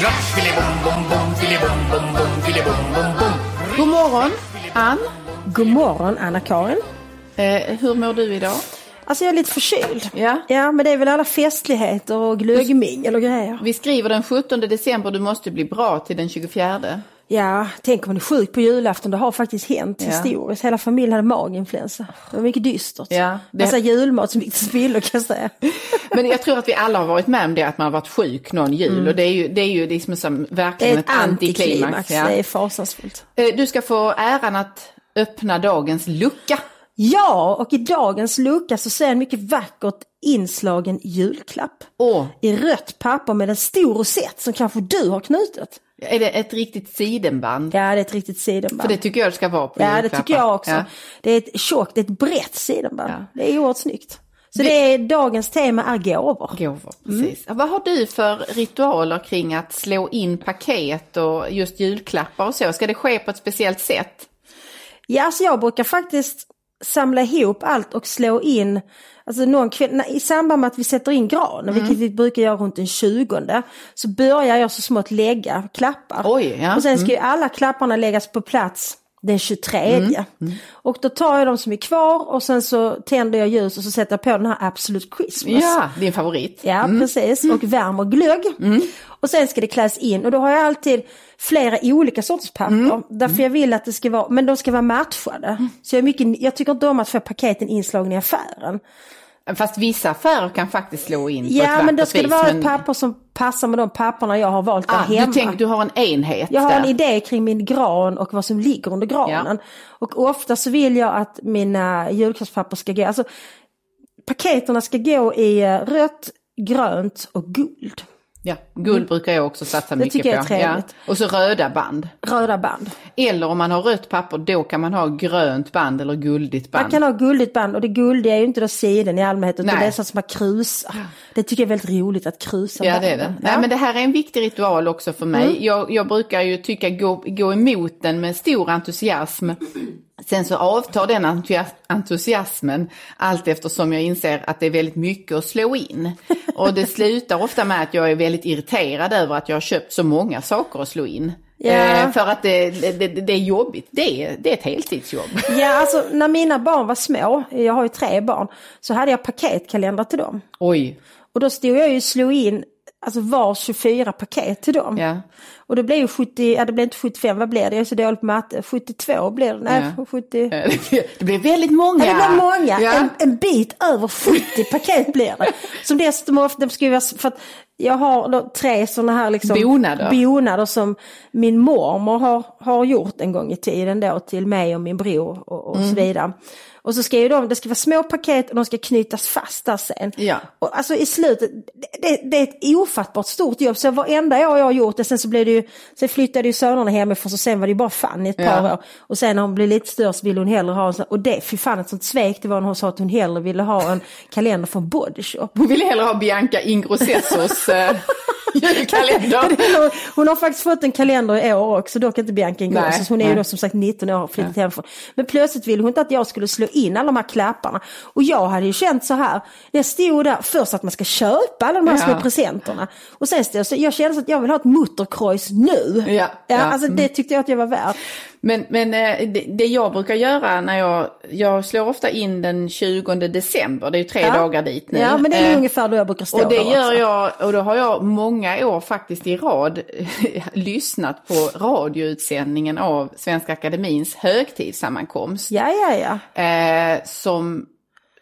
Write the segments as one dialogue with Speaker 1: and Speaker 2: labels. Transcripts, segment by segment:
Speaker 1: Rutsch, filibom, bom, bom, filibom, bom, bom, filibom, bom, bom.
Speaker 2: God morgon, Ann.
Speaker 3: God morgon Anna-Karin.
Speaker 2: Eh, hur mår du idag?
Speaker 3: Alltså jag är lite förkyld.
Speaker 2: Ja.
Speaker 3: Ja men det är väl alla festligheter och glöggmingel och grejer.
Speaker 2: Vi skriver den 17 december, du måste bli bra till den 24.
Speaker 3: Ja, tänk om man är sjuk på julafton. Det har faktiskt hänt
Speaker 2: Ja.
Speaker 3: historiskt. Hela familjen hade maginfluensa. Det var mycket dystert.
Speaker 2: Ja, det-
Speaker 3: Massa julmat som gick till spillo kan jag säga.
Speaker 2: Men jag tror att vi alla har varit med om det, att man har varit sjuk någon jul. Och det är ju, det är ju liksom som
Speaker 3: Mm.
Speaker 2: Verkligen
Speaker 3: ett
Speaker 2: ett antiklimax.
Speaker 3: antiklimax.
Speaker 2: Ja.
Speaker 3: Det är fasansfullt.
Speaker 2: Eh, Du ska få äran att öppna dagens lucka.
Speaker 3: Ja, och i dagens lucka så ser jag en mycket vackert inslagen julklapp.
Speaker 2: Åh,
Speaker 3: I rött papper med en stor rosett som kanske du har knutit.
Speaker 2: Är det ett riktigt sidenband?
Speaker 3: Ja, det är ett riktigt sidenband.
Speaker 2: För det tycker jag det ska vara på
Speaker 3: Ja, det tycker jag också.
Speaker 2: Ja.
Speaker 3: Det är ett tjockt, ett brett sidenband.
Speaker 2: Ja.
Speaker 3: Det är oerhört snyggt. Så det är, dagens tema är gåvor.
Speaker 2: Gåvor,
Speaker 3: Mm.
Speaker 2: precis. Vad har du för ritualer kring att slå in paket och just julklappar och så? Ska det ske på ett speciellt sätt?
Speaker 3: Ja, alltså jag brukar faktiskt samla ihop allt och slå in, alltså någon kväll, i samband med att vi sätter in granen,
Speaker 2: Mm.
Speaker 3: vilket vi brukar göra runt den 20, så börjar jag så smått lägga klappar.
Speaker 2: Oj, ja.
Speaker 3: Och sen ska ju alla klapparna läggas på plats den 23.
Speaker 2: Mm.
Speaker 3: Och då tar jag de som är kvar och sen så tänder jag ljus och så sätter jag på den här Absolute Christmas.
Speaker 2: Ja, din favorit.
Speaker 3: Ja, precis. Och värmer glögg. Och sen ska det kläs in och då har jag alltid flera olika sorters papper. Därför jag vill att det ska vara, men de ska vara matchade. Så jag, är mycket, jag tycker inte om att få paketen inslagna i affären.
Speaker 2: Fast vissa affärer kan faktiskt slå in på ett
Speaker 3: Ja, men då ska det
Speaker 2: vis,
Speaker 3: vara
Speaker 2: men-
Speaker 3: ett papper som passar med de papperna jag har valt där
Speaker 2: Ah,
Speaker 3: hemma.
Speaker 2: du, tänk, du har en enhet
Speaker 3: Jag har
Speaker 2: där.
Speaker 3: en idé kring min gran och vad som ligger under granen. Och ofta så vill jag att mina julklappspapper ska gå, alltså paketerna ska gå i eh, rött, grönt och guld.
Speaker 2: Ja, guld brukar jag också satsa mycket
Speaker 3: tycker jag är
Speaker 2: på. Ja. Och så röda band.
Speaker 3: Röda band.
Speaker 2: Eller om man har rött papper, då kan man ha grönt band eller guldigt band.
Speaker 3: Man kan ha guldigt band och det guldiga är ju inte då siden i allmänhet utan
Speaker 2: Nej.
Speaker 3: det är sånt som man krusar. Det tycker jag är väldigt roligt att krusa
Speaker 2: Ja, det är det.
Speaker 3: banden.
Speaker 2: Nej, men det här är en viktig ritual också för mig.
Speaker 3: Mm.
Speaker 2: Jag, jag brukar ju tycka gå, gå emot den med stor entusiasm. Sen så avtar den entusias- entusiasmen allt eftersom jag inser att det är väldigt mycket att slå in. Och det slutar ofta med att jag är väldigt irriterad över att jag har köpt så många saker att slå in. Eh, för att det, det, det är jobbigt. Det är, det är ett heltidsjobb.
Speaker 3: Ja, alltså när mina barn var små, jag har ju tre barn, så hade jag paketkalendrar till dem.
Speaker 2: Oj.
Speaker 3: Och då stod jag ju och slog in alltså var 24 paket till dem.
Speaker 2: Ja.
Speaker 3: Och det blev ju 70, ja det blev inte 75, vad blev det? Jag är så dålig på matte. 72 blev det, nej
Speaker 2: Ja.
Speaker 3: 70.
Speaker 2: Eh, Det blir väldigt många.
Speaker 3: Ja, det blev många.
Speaker 2: Ja.
Speaker 3: En, en bit över 70 paket blir det. Som dessutom ofta skrivs, för att jag har tre sådana här liksom
Speaker 2: Bonader.
Speaker 3: bonader som min mormor har, har gjort en gång i tiden då till mig och min bror och, och
Speaker 2: Mm.
Speaker 3: så vidare. Och så skriver de, det ska vara små paket och de ska knytas fast där sen.
Speaker 2: Ja.
Speaker 3: Och alltså i slutet, det, det, är ett ofattbart stort jobb. Så varenda år jag har gjort det, sen så blev det ju, sen flyttade ju sönerna hemifrån så sen var det ju bara Fanny ett par
Speaker 2: Ja.
Speaker 3: år. Och sen när hon blev lite större så ville hon hellre ha en sån, och det, fy fan ett sånt svek det var när hon sa att hon hellre ville ha en kalender från Body Shop.
Speaker 2: Hon vill hellre ha Bianca Ingrosessos eh, julkalender.
Speaker 3: Hon har faktiskt fått en kalender i år också, dock inte Bianca Ingrosso. Hon är ju
Speaker 2: nej.
Speaker 3: då som sagt 19 år och flyttat hemifrån. Men plötsligt ville hon inte att jag skulle slå in alla de här klapparna. Och jag hade ju känt så här, när jag stod där, först att man ska köpa alla de här
Speaker 2: Ja.
Speaker 3: små presenterna. Och sen stod jag, så jag kände så att jag vill ha ett mutterkreuz nu.
Speaker 2: Ja, ja.
Speaker 3: alltså det tyckte jag att jag var värd.
Speaker 2: Men, men eh, det, det jag brukar göra när jag, jag slår ofta in den 20 december, det är ju tre
Speaker 3: Ja.
Speaker 2: dagar dit nu.
Speaker 3: Ja, men det är
Speaker 2: Eh,
Speaker 3: ungefär då jag brukar stå
Speaker 2: Och det gör jag, och då har jag många år faktiskt i rad lyssnat på radioutsändningen av Svenska Akademins högtidssammankomst.
Speaker 3: Ja, ja, ja.
Speaker 2: Eh, som,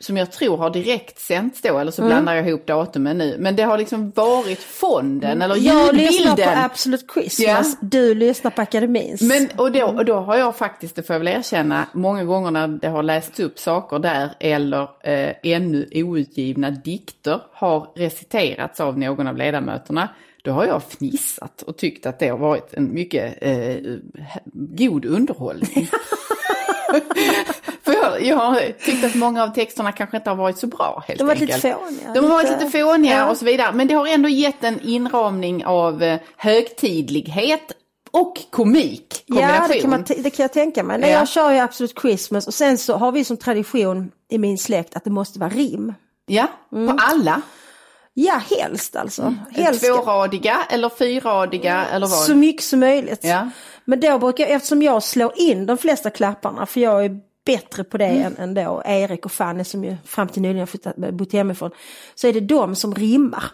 Speaker 2: som jag tror har direkt sänts då, eller så
Speaker 3: Mm.
Speaker 2: blandar jag ihop datumen nu. Men det har liksom varit fonden, eller
Speaker 3: Jag lyssnar på
Speaker 2: ljudbilden.
Speaker 3: Absolute Christmas, du lyssnar på Akademins.
Speaker 2: Men, och, då, och då har jag faktiskt, det får jag väl erkänna, många gånger när det har lästs upp saker där eller eh, ännu outgivna dikter har reciterats av någon av ledamöterna, då har jag fnissat och tyckt att det har varit en mycket eh, god underhållning. Jag, har tyckt att många av texterna kanske inte har varit så bra helt
Speaker 3: De har varit
Speaker 2: enkelt.
Speaker 3: lite fåniga.
Speaker 2: De har varit lite fåniga
Speaker 3: Ja.
Speaker 2: och så vidare. Men det har ändå gett en inramning av eh, högtidlighet och komik.
Speaker 3: Ja, det kan, man, det kan jag tänka mig. Nej,
Speaker 2: Ja.
Speaker 3: Jag kör ju Absolute Christmas och sen så har vi som tradition i min släkt att det måste vara rim.
Speaker 2: Ja,
Speaker 3: Mm.
Speaker 2: på alla.
Speaker 3: Ja, helst alltså. Helst ska-
Speaker 2: Tvåradiga eller fyrradiga eller vad?
Speaker 3: Så mycket som möjligt.
Speaker 2: Ja.
Speaker 3: Men då brukar jag, eftersom jag slår in de flesta klapparna, för jag är bättre på det
Speaker 2: Mm.
Speaker 3: än, än då Erik och Fanny som ju fram till nyligen har flyttat, bott hemifrån. Så är det de som rimmar.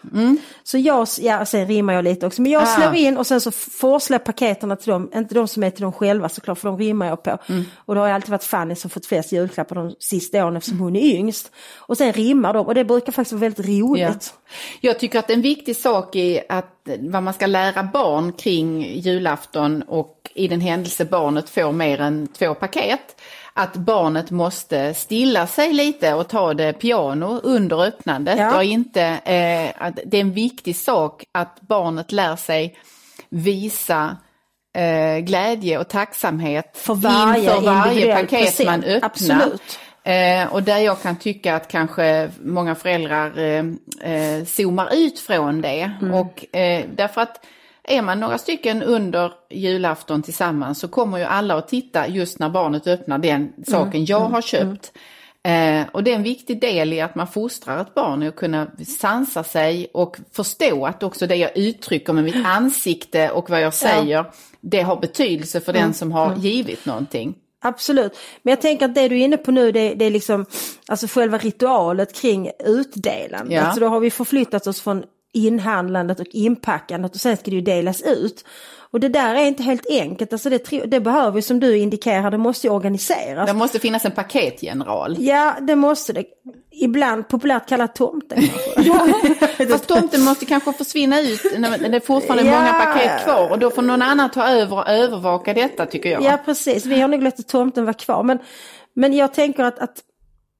Speaker 3: Så jag, ja sen rimmar jag lite också, men jag
Speaker 2: Mm. Ah.
Speaker 3: slår in och sen så forslar jag paketerna till dem, inte de som är till dem själva såklart, för de rimmar jag på.
Speaker 2: Mm.
Speaker 3: Och då har alltid varit Fanny som fått flest julklappar de sista åren eftersom hon är yngst. Och sen rimmar de och det brukar faktiskt vara väldigt roligt.
Speaker 2: Ja. Jag tycker att en viktig sak är att vad man ska lära barn kring julafton och i den händelse barnet får mer än två paket, att barnet måste stilla sig lite och ta det piano under öppnandet.
Speaker 3: Ja.
Speaker 2: Och inte, eh, att det är en viktig sak att barnet lär sig visa eh, glädje och tacksamhet
Speaker 3: För varje
Speaker 2: inför varje paket man
Speaker 3: present.
Speaker 2: öppnar.
Speaker 3: Absolut.
Speaker 2: Eh, och där jag kan tycka att kanske många föräldrar eh, eh, zoomar ut från det.
Speaker 3: Mm.
Speaker 2: Och eh, därför att är man några stycken under julafton tillsammans så kommer ju alla att titta just när barnet öppnar den saken
Speaker 3: Mm.
Speaker 2: jag har köpt. Eh, och det är en viktig del i att man fostrar ett barn i att kunna sansa sig och förstå att också det jag uttrycker med mitt ansikte och vad jag säger, det har betydelse för
Speaker 3: Mm.
Speaker 2: den som har givit någonting.
Speaker 3: Absolut. Men jag tänker att det du är inne på nu det, det är liksom alltså själva ritualet kring utdelandet.
Speaker 2: Ja.
Speaker 3: Alltså då har vi förflyttat oss från inhandlandet och inpackandet och sen ska det ju delas ut. Och det där är inte helt enkelt, alltså det, det behöver ju som du indikerar, det måste ju organiseras.
Speaker 2: Det måste finnas en paketgeneral.
Speaker 3: Ja, det måste det. Ibland populärt kallat tomten kanske.
Speaker 2: Fast tomten måste kanske försvinna ut när det är fortfarande
Speaker 3: Ja.
Speaker 2: många paket kvar och då får någon annan ta över och övervaka detta tycker jag.
Speaker 3: Ja precis, vi har nog låtit tomten vara kvar. Men, men jag tänker att, att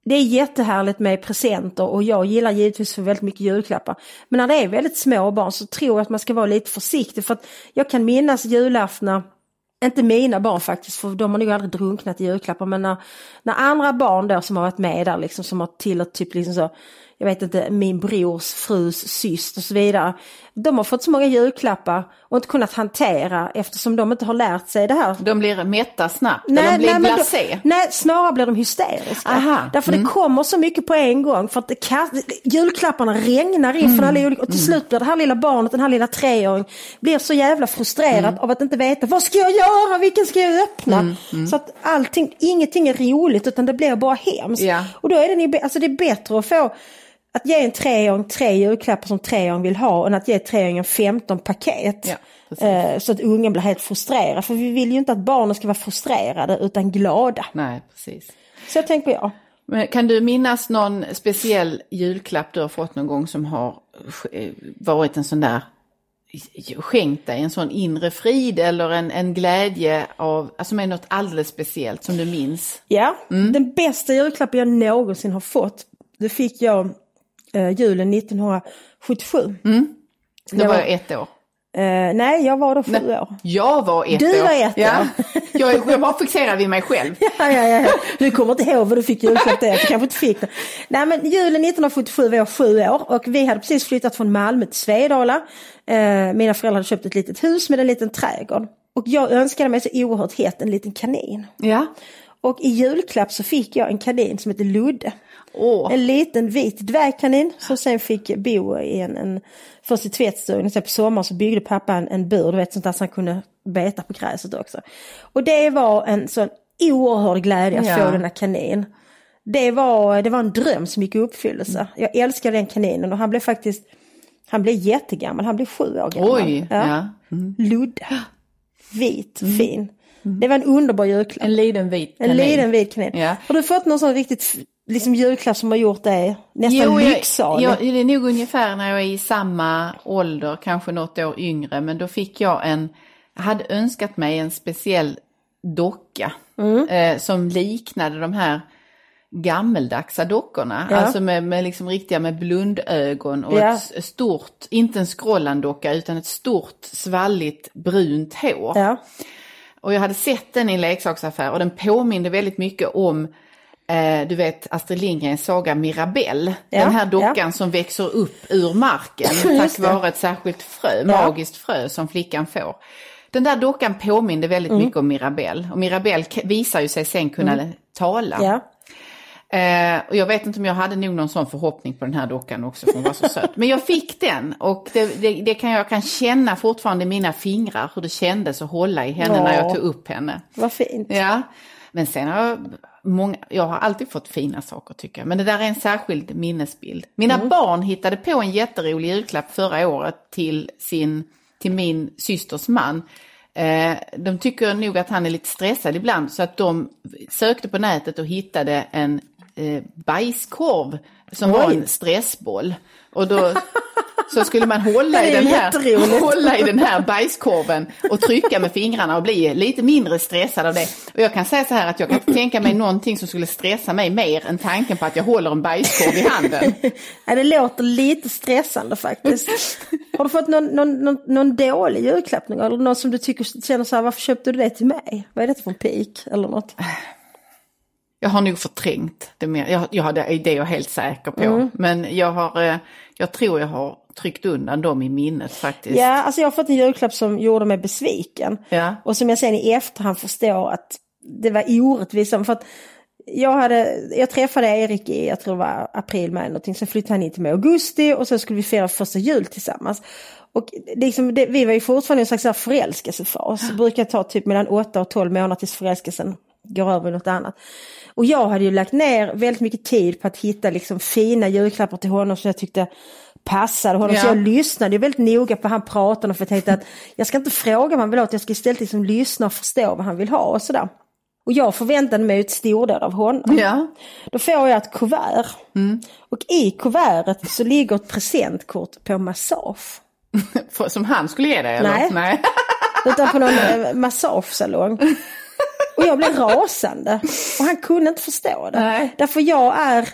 Speaker 3: det är jättehärligt med presenter och jag gillar givetvis för väldigt mycket julklappar. Men när det är väldigt små barn så tror jag att man ska vara lite försiktig för att jag kan minnas julaftnar inte mina barn faktiskt, för de har nog aldrig drunknat i julklappar, men när, när andra barn då som har varit med där liksom, som har tillhört typ liksom så, jag vet inte, min brors frus syster och så vidare. De har fått så många julklappar och inte kunnat hantera eftersom de inte har lärt sig det här
Speaker 2: De blir mätta snabbt, eller de blir
Speaker 3: då-
Speaker 2: blasé.
Speaker 3: nej, snarare blir de hysteriska.
Speaker 2: Aha,
Speaker 3: Därför
Speaker 2: mm.
Speaker 3: det kommer så mycket på en gång. För att det kast, julklapparna regnar in från
Speaker 2: Mm.
Speaker 3: alla olika... Och till slut blir det här lilla barnet, den här lilla treåringen, blir så jävla frustrerad
Speaker 2: Mm.
Speaker 3: av att inte veta vad ska jag göra, vilken ska jag öppna? Så att allting, ingenting är roligt utan det blir bara hemskt.
Speaker 2: Ja.
Speaker 3: Och då är det, alltså det är bättre att få att ge en treåring tre julklappar som treåring vill ha än att ge treåringen 15 paket.
Speaker 2: Ja.
Speaker 3: Eh, så att ungen blir helt frustrerad. För vi vill ju inte att barnen ska vara frustrerade utan glada.
Speaker 2: Nej, precis.
Speaker 3: Så tänker jag.
Speaker 2: Men kan du minnas någon speciell julklapp du har fått någon gång som har eh, varit en sån där skänkt dig en sån inre frid eller en, en glädje av, alltså med något alldeles speciellt som du minns?
Speaker 3: Ja,
Speaker 2: Mm.
Speaker 3: den bästa julklappen jag någonsin har fått, det fick jag eh, julen 1977.
Speaker 2: Då var jag ett år.
Speaker 3: Eh, nej, jag var då sju år.
Speaker 2: Jag var ett
Speaker 3: Du
Speaker 2: år.
Speaker 3: var ett
Speaker 2: ja.
Speaker 3: år.
Speaker 2: jag, jag var fixerad vid mig själv.
Speaker 3: Ja, ja, ja. Du kommer inte ihåg vad du fick julklapp det, du kanske inte fick det. Nej men julen 1977 var jag sju år och vi hade precis flyttat från Malmö till Svedala. Eh, mina föräldrar hade köpt ett litet hus med en liten trädgård. Och jag önskade mig så oerhört hett en liten kanin.
Speaker 2: Ja.
Speaker 3: Och i julklapp så fick jag en kanin som heter Ludde.
Speaker 2: Åh.
Speaker 3: En liten vit dvärgkanin som sen fick bo i en, en först i tvättstugan, sen på sommaren så byggde pappa en, en bur, du vet sånt där så han kunde beta på gräset också. Och det var en sån oerhörd glädje att
Speaker 2: Ja.
Speaker 3: få denna kanin. Det var, det var en dröm som gick i uppfyllelse. Jag älskade den kaninen och han blev faktiskt, han blev jättegammal, han blev sju år gammal.
Speaker 2: Oj, ja. Mm.
Speaker 3: Ludde. Vit, fin. Det var en underbar julklapp.
Speaker 2: En liten vit
Speaker 3: En
Speaker 2: kanin.
Speaker 3: liten vit kanin.
Speaker 2: Ja.
Speaker 3: Har du fått någon sån riktigt liksom julklapp som har gjort dig nästan
Speaker 2: Jo,
Speaker 3: lycksalig?
Speaker 2: jag, det är nog ungefär när jag är i samma ålder, kanske något år yngre, men då fick jag en, jag hade önskat mig en speciell docka
Speaker 3: Mm.
Speaker 2: eh, som liknade de här gammeldagsa dockorna,
Speaker 3: Ja.
Speaker 2: alltså med, med liksom riktiga med blundögon och
Speaker 3: Ja.
Speaker 2: ett stort, inte en scrollandocka utan ett stort svalligt brunt hår.
Speaker 3: Ja.
Speaker 2: Och jag hade sett den i en leksaksaffär och den påminde väldigt mycket om eh, du vet Astrid Lindgrens saga Mirabelle.
Speaker 3: Ja,
Speaker 2: den här dockan
Speaker 3: ja.
Speaker 2: som växer upp ur marken tack vare ett särskilt frö, magiskt frö som flickan får. Den där dockan påminde väldigt
Speaker 3: Mm.
Speaker 2: mycket om Mirabelle och Mirabelle visar ju sig sen kunna tala. Eh, och jag vet inte om jag hade nog någon sån förhoppning på den här dockan också, för hon var så söt. Men jag fick den och det, det, det kan jag kan känna fortfarande i mina fingrar hur det kändes att hålla i henne
Speaker 3: Ja.
Speaker 2: när jag tog upp henne.
Speaker 3: Vad fint.
Speaker 2: Ja, men sen har jag många, jag har alltid fått fina saker tycker jag. Men det där är en särskild minnesbild. Mina
Speaker 3: Mm.
Speaker 2: barn hittade på en jätterolig julklapp förra året till, sin, till min systers man. Eh, de tycker nog att han är lite stressad ibland så att de sökte på nätet och hittade en eh, bajskorv som var
Speaker 3: Oj.
Speaker 2: en stressboll. Och då så skulle man hålla i, den här, hålla i den här bajskorven och trycka med fingrarna och bli lite mindre stressad av det. Och jag kan säga så här att jag kan inte tänka mig någonting som skulle stressa mig mer än tanken på att jag håller en bajskorv i handen.
Speaker 3: Ja, det låter lite stressande faktiskt. Har du fått någon, någon, någon, någon dålig julklapp någon gång? Eller någon som du tycker, känner så här, varför köpte du det till mig? Vad är det för en pik eller något?
Speaker 2: Jag har nog förträngt det mer. Jag, jag, det är det jag är helt säker på. Men jag, har, eh, jag tror jag har tryckt undan dem i minnet faktiskt.
Speaker 3: Ja, alltså jag har fått en julklapp som gjorde mig besviken.
Speaker 2: Ja.
Speaker 3: Och som jag sen i efterhand förstår att det var orättvist. För att jag, hade, jag träffade Erik i, jag tror det var april, maj någonting. Sen flyttade han in till mig i augusti och så skulle vi fira första jul tillsammans. Och liksom, det, vi var ju fortfarande i en slags förälskelsefas. Det brukar ta typ mellan 8 och 12 månader tills förälskelsen går över i något annat. Och jag hade ju lagt ner väldigt mycket tid på att hitta liksom fina julklappar till honom som jag tyckte passade honom. Så
Speaker 2: Ja.
Speaker 3: jag lyssnade ju väldigt noga på han pratade om för jag tänkte att jag ska inte fråga vad han vill ha, utan jag ska istället liksom lyssna och förstå vad han vill ha och sådär. Och jag förväntade mig ett stordåd av honom.
Speaker 2: Ja.
Speaker 3: Då får jag ett kuvert. Och i kuvertet så ligger ett presentkort på massage.
Speaker 2: Som han skulle ge dig eller?
Speaker 3: Nej.
Speaker 2: Nej.
Speaker 3: Utan på någon eh, massagesalong. Och jag blev rasande. Och han kunde inte förstå det.
Speaker 2: Nej.
Speaker 3: Därför jag är,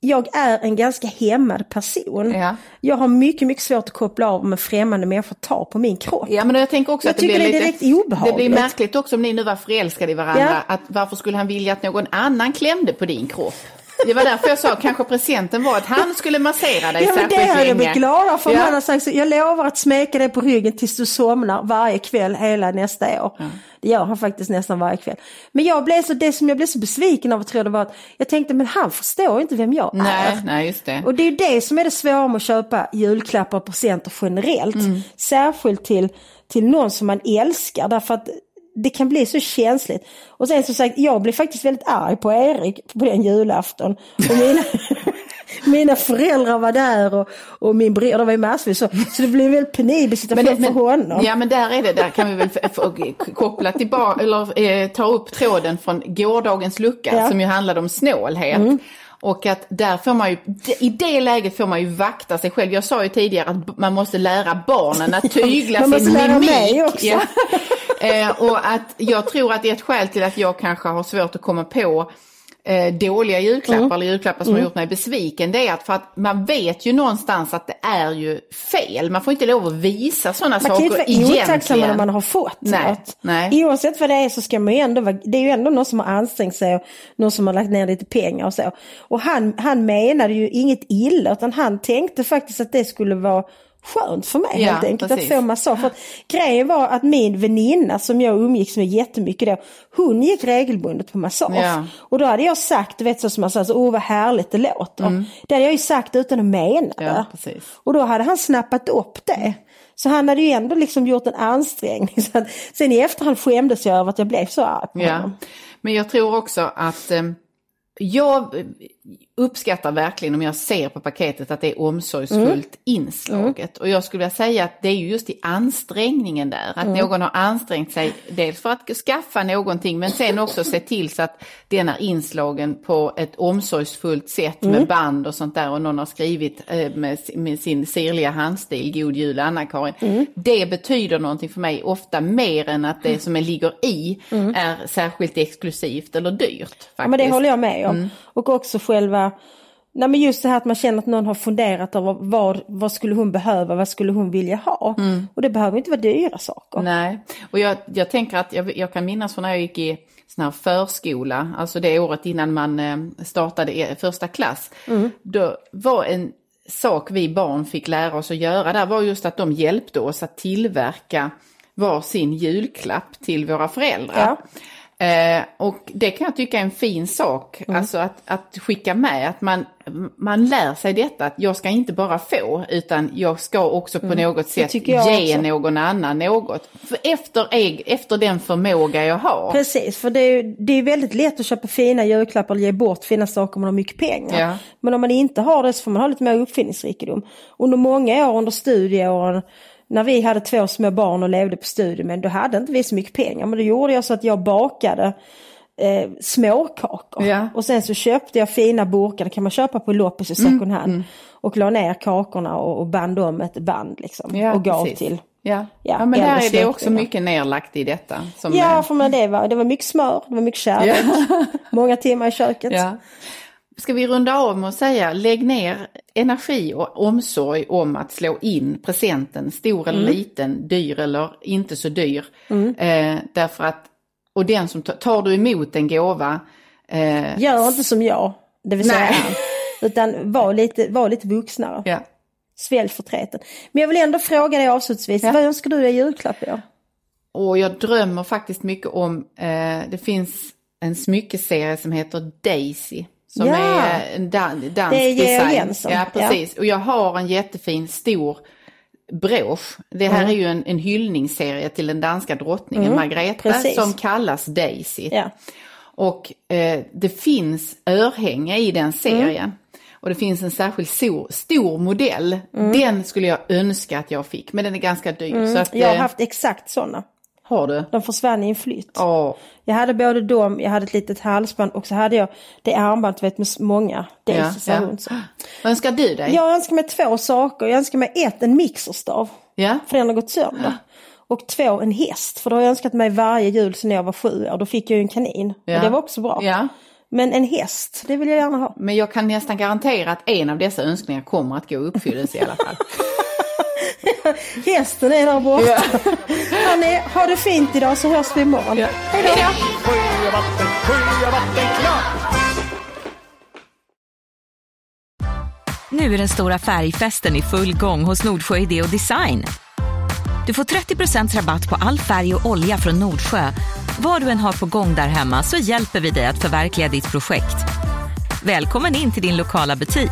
Speaker 3: jag är en ganska hämmad person.
Speaker 2: Ja.
Speaker 3: Jag har mycket, mycket svårt att koppla av med främmande människor tar på min kropp.
Speaker 2: Ja men jag tänker också
Speaker 3: Jag
Speaker 2: att det
Speaker 3: tycker
Speaker 2: blir
Speaker 3: det är
Speaker 2: lite,
Speaker 3: direkt obehagligt.
Speaker 2: Det blir märkligt också om ni nu var förälskade i varandra.
Speaker 3: Ja.
Speaker 2: Att varför skulle han vilja att någon annan klämde på din kropp? Det var därför jag sa kanske presenten var att han skulle massera dig
Speaker 3: Ja men det hade jag blivit glad för.
Speaker 2: Ja.
Speaker 3: Han har sagt så, jag lovar att smeka dig på ryggen tills du somnar varje kväll hela nästa år. Det gör han faktiskt nästan varje kväll. Men jag blev så, det som jag blev så besviken av tror jag det var att jag tänkte men han förstår inte vem jag
Speaker 2: Nej,
Speaker 3: är.
Speaker 2: nej just det.
Speaker 3: Och det är ju det som är det svåra med att köpa julklappar och presenter generellt.
Speaker 2: Mm.
Speaker 3: Särskilt till, till någon som man älskar därför att det kan bli så känsligt. Och sen som sagt, jag blev faktiskt väldigt arg på Erik på den julafton. Och mina, mina föräldrar var där och, och min bror, det var ju massvis så. Så det blev en väldigt penibel situation för honom.
Speaker 2: ja men där är det, där kan vi väl koppla tillbaka, eller eh, ta upp tråden från gårdagens lucka
Speaker 3: Ja.
Speaker 2: som ju handlade om snålhet. Och att där får man ju, i det läget får man ju vakta sig själv. Jag sa ju tidigare att man måste lära barnen att tygla
Speaker 3: Man
Speaker 2: sin
Speaker 3: måste lära
Speaker 2: mimik.
Speaker 3: mig också.
Speaker 2: Ja. Eh, och att jag tror att ett skäl till att jag kanske har svårt att komma på eh, dåliga julklappar
Speaker 3: Mm.
Speaker 2: eller julklappar som har gjort mig besviken. Det är att för att man vet ju någonstans att det är ju fel. Man får inte lov att visa sådana
Speaker 3: Man kan ju
Speaker 2: saker
Speaker 3: inte vara otacksam
Speaker 2: egentligen.
Speaker 3: när man har fått
Speaker 2: Nej,
Speaker 3: något.
Speaker 2: nej.
Speaker 3: Oavsett vad det är så ska man ju ändå vara, det är ju ändå någon som har ansträngt sig och någon som har lagt ner lite pengar och så. Och han, han menade ju inget illa utan han tänkte faktiskt att det skulle vara skönt för mig
Speaker 2: Ja,
Speaker 3: helt enkelt
Speaker 2: precis.
Speaker 3: att få massage. För grejen var att min väninna som jag umgicks med jättemycket då, hon gick regelbundet på massage.
Speaker 2: Ja.
Speaker 3: Och då hade jag sagt, du vet så som man säger, åh vad härligt det låter. Det hade jag ju sagt utan att mena det.
Speaker 2: Mm. Ja.
Speaker 3: Och då hade han snappat upp det. Så han hade ju ändå liksom gjort en ansträngning. Så att, sen i efterhand skämdes jag över att jag blev så arg på honom.
Speaker 2: Men jag tror också att eh, jag uppskattar verkligen om jag ser på paketet att det är omsorgsfullt
Speaker 3: Mm.
Speaker 2: inslaget. Och jag skulle vilja säga att det är ju just i ansträngningen där. Att
Speaker 3: Mm.
Speaker 2: någon har ansträngt sig dels för att skaffa någonting men sen också se till så att den är inslagen på ett omsorgsfullt sätt
Speaker 3: Mm.
Speaker 2: med band och sånt där. Och någon har skrivit eh, med, med sin sirliga handstil, God Jul Anna-Karin.
Speaker 3: Mm.
Speaker 2: Det betyder någonting för mig ofta mer än att det som är ligger i är särskilt exklusivt eller dyrt. Faktiskt.
Speaker 3: Mm. Ja, men det håller jag med om.
Speaker 2: Mm.
Speaker 3: Och också själva, nej men just det här att man känner att någon har funderat över vad, vad skulle hon behöva, vad skulle hon vilja ha. Och det behöver inte vara dyra saker.
Speaker 2: Nej, och jag, jag tänker att jag, jag kan minnas från när jag gick i sån här förskola, alltså det året innan man eh, startade e- första klass. Då var en sak vi barn fick lära oss att göra där var just att de hjälpte oss att tillverka var sin julklapp till våra föräldrar. Eh, och det kan jag tycka är en fin sak,
Speaker 3: Mm.
Speaker 2: alltså att, att skicka med, att man, man lär sig detta, att jag ska inte bara få, utan jag ska också på något sätt
Speaker 3: Mm. tycker jag
Speaker 2: ge
Speaker 3: också.
Speaker 2: någon annan något. För efter, efter den förmåga jag har.
Speaker 3: Precis, för det är, det är väldigt lätt att köpa fina julklappar eller ge bort fina saker om man har mycket pengar.
Speaker 2: Ja.
Speaker 3: Men om man inte har det så får man ha lite mer uppfinningsrikedom. Under många år under studieåren, när vi hade två små barn och levde på studiemedel, då hade inte vi så mycket pengar. Men då gjorde jag så att jag bakade eh, småkakor.
Speaker 2: Ja.
Speaker 3: Och sen så köpte jag fina burkar, det kan man köpa på loppis i
Speaker 2: Mm,
Speaker 3: second hand. Och la ner kakorna och, och band om ett band liksom.
Speaker 2: Ja,
Speaker 3: och gav
Speaker 2: precis.
Speaker 3: till.
Speaker 2: Ja.
Speaker 3: Ja,
Speaker 2: Ja, men där är det också mycket nerlagt i detta.
Speaker 3: Ja,
Speaker 2: är-
Speaker 3: för men det, var, det var mycket smör, det var mycket kärlek, många timmar i köket.
Speaker 2: Ja. Ska vi runda av med att säga, lägg ner energi och omsorg om att slå in presenten, stor eller liten, dyr eller inte så dyr. Eh, därför att, och den som tar, tar du emot en gåva, eh,
Speaker 3: Gör inte som jag, det vill säga han. Utan var lite, var lite vuxnare.
Speaker 2: ja.
Speaker 3: Svälj förtreten. Men jag vill ändå fråga dig avslutningsvis,
Speaker 2: Ja.
Speaker 3: vad önskar du dig i julklapp i år?
Speaker 2: Och jag drömmer faktiskt mycket om, eh, det finns en smyckeserie som heter Daisy. Som
Speaker 3: Ja.
Speaker 2: är en dan dansk
Speaker 3: Det är
Speaker 2: design.
Speaker 3: Jensen,
Speaker 2: Ja,
Speaker 3: ja.
Speaker 2: precis. Och jag har en jättefin stor brosch. Det här är ju en, en hyllningsserie till den danska drottningen
Speaker 3: Mm. precis.
Speaker 2: som kallas Daisy.
Speaker 3: Ja.
Speaker 2: Och eh, det finns örhänge i den serien.
Speaker 3: Mm.
Speaker 2: Och det finns en särskild stor, stor modell.
Speaker 3: Mm.
Speaker 2: Den skulle jag önska att jag fick, men den är ganska dyr. Så att,
Speaker 3: Jag har
Speaker 2: eh,
Speaker 3: haft exakt sådana.
Speaker 2: Har du?
Speaker 3: De försvann i en flytt.
Speaker 2: Ja.
Speaker 3: Jag hade både dem, jag hade ett litet halsband och så hade jag det armbandet vet, med många
Speaker 2: Ja,
Speaker 3: daisies
Speaker 2: ja.
Speaker 3: runt. Så.
Speaker 2: Vad önskar du dig?
Speaker 3: Jag önskar mig två saker. Jag önskar mig ett, en mixerstav.
Speaker 2: Ja.
Speaker 3: För den har gått sönder. Och två, en häst. För det har jag önskat mig varje jul sedan jag var sju år. Då fick jag ju en kanin.
Speaker 2: Ja.
Speaker 3: Och det var också bra.
Speaker 2: Ja.
Speaker 3: Men en häst, det vill jag gärna ha.
Speaker 2: Men jag kan nästan garantera att en av dessa önskningar kommer att gå i uppfyllelse i alla fall.
Speaker 3: Hästen är där borta. Hörni, ha det fint idag så hörs vi imorgon. Hej då!
Speaker 4: Nu är den stora färgfesten i full gång hos Nordsjö Idé och Design. Du får 30 rabatt på all färg och olja från Nordsjö. Vad du än har på gång där hemma så hjälper vi dig att förverkliga ditt projekt. Välkommen in till din lokala butik.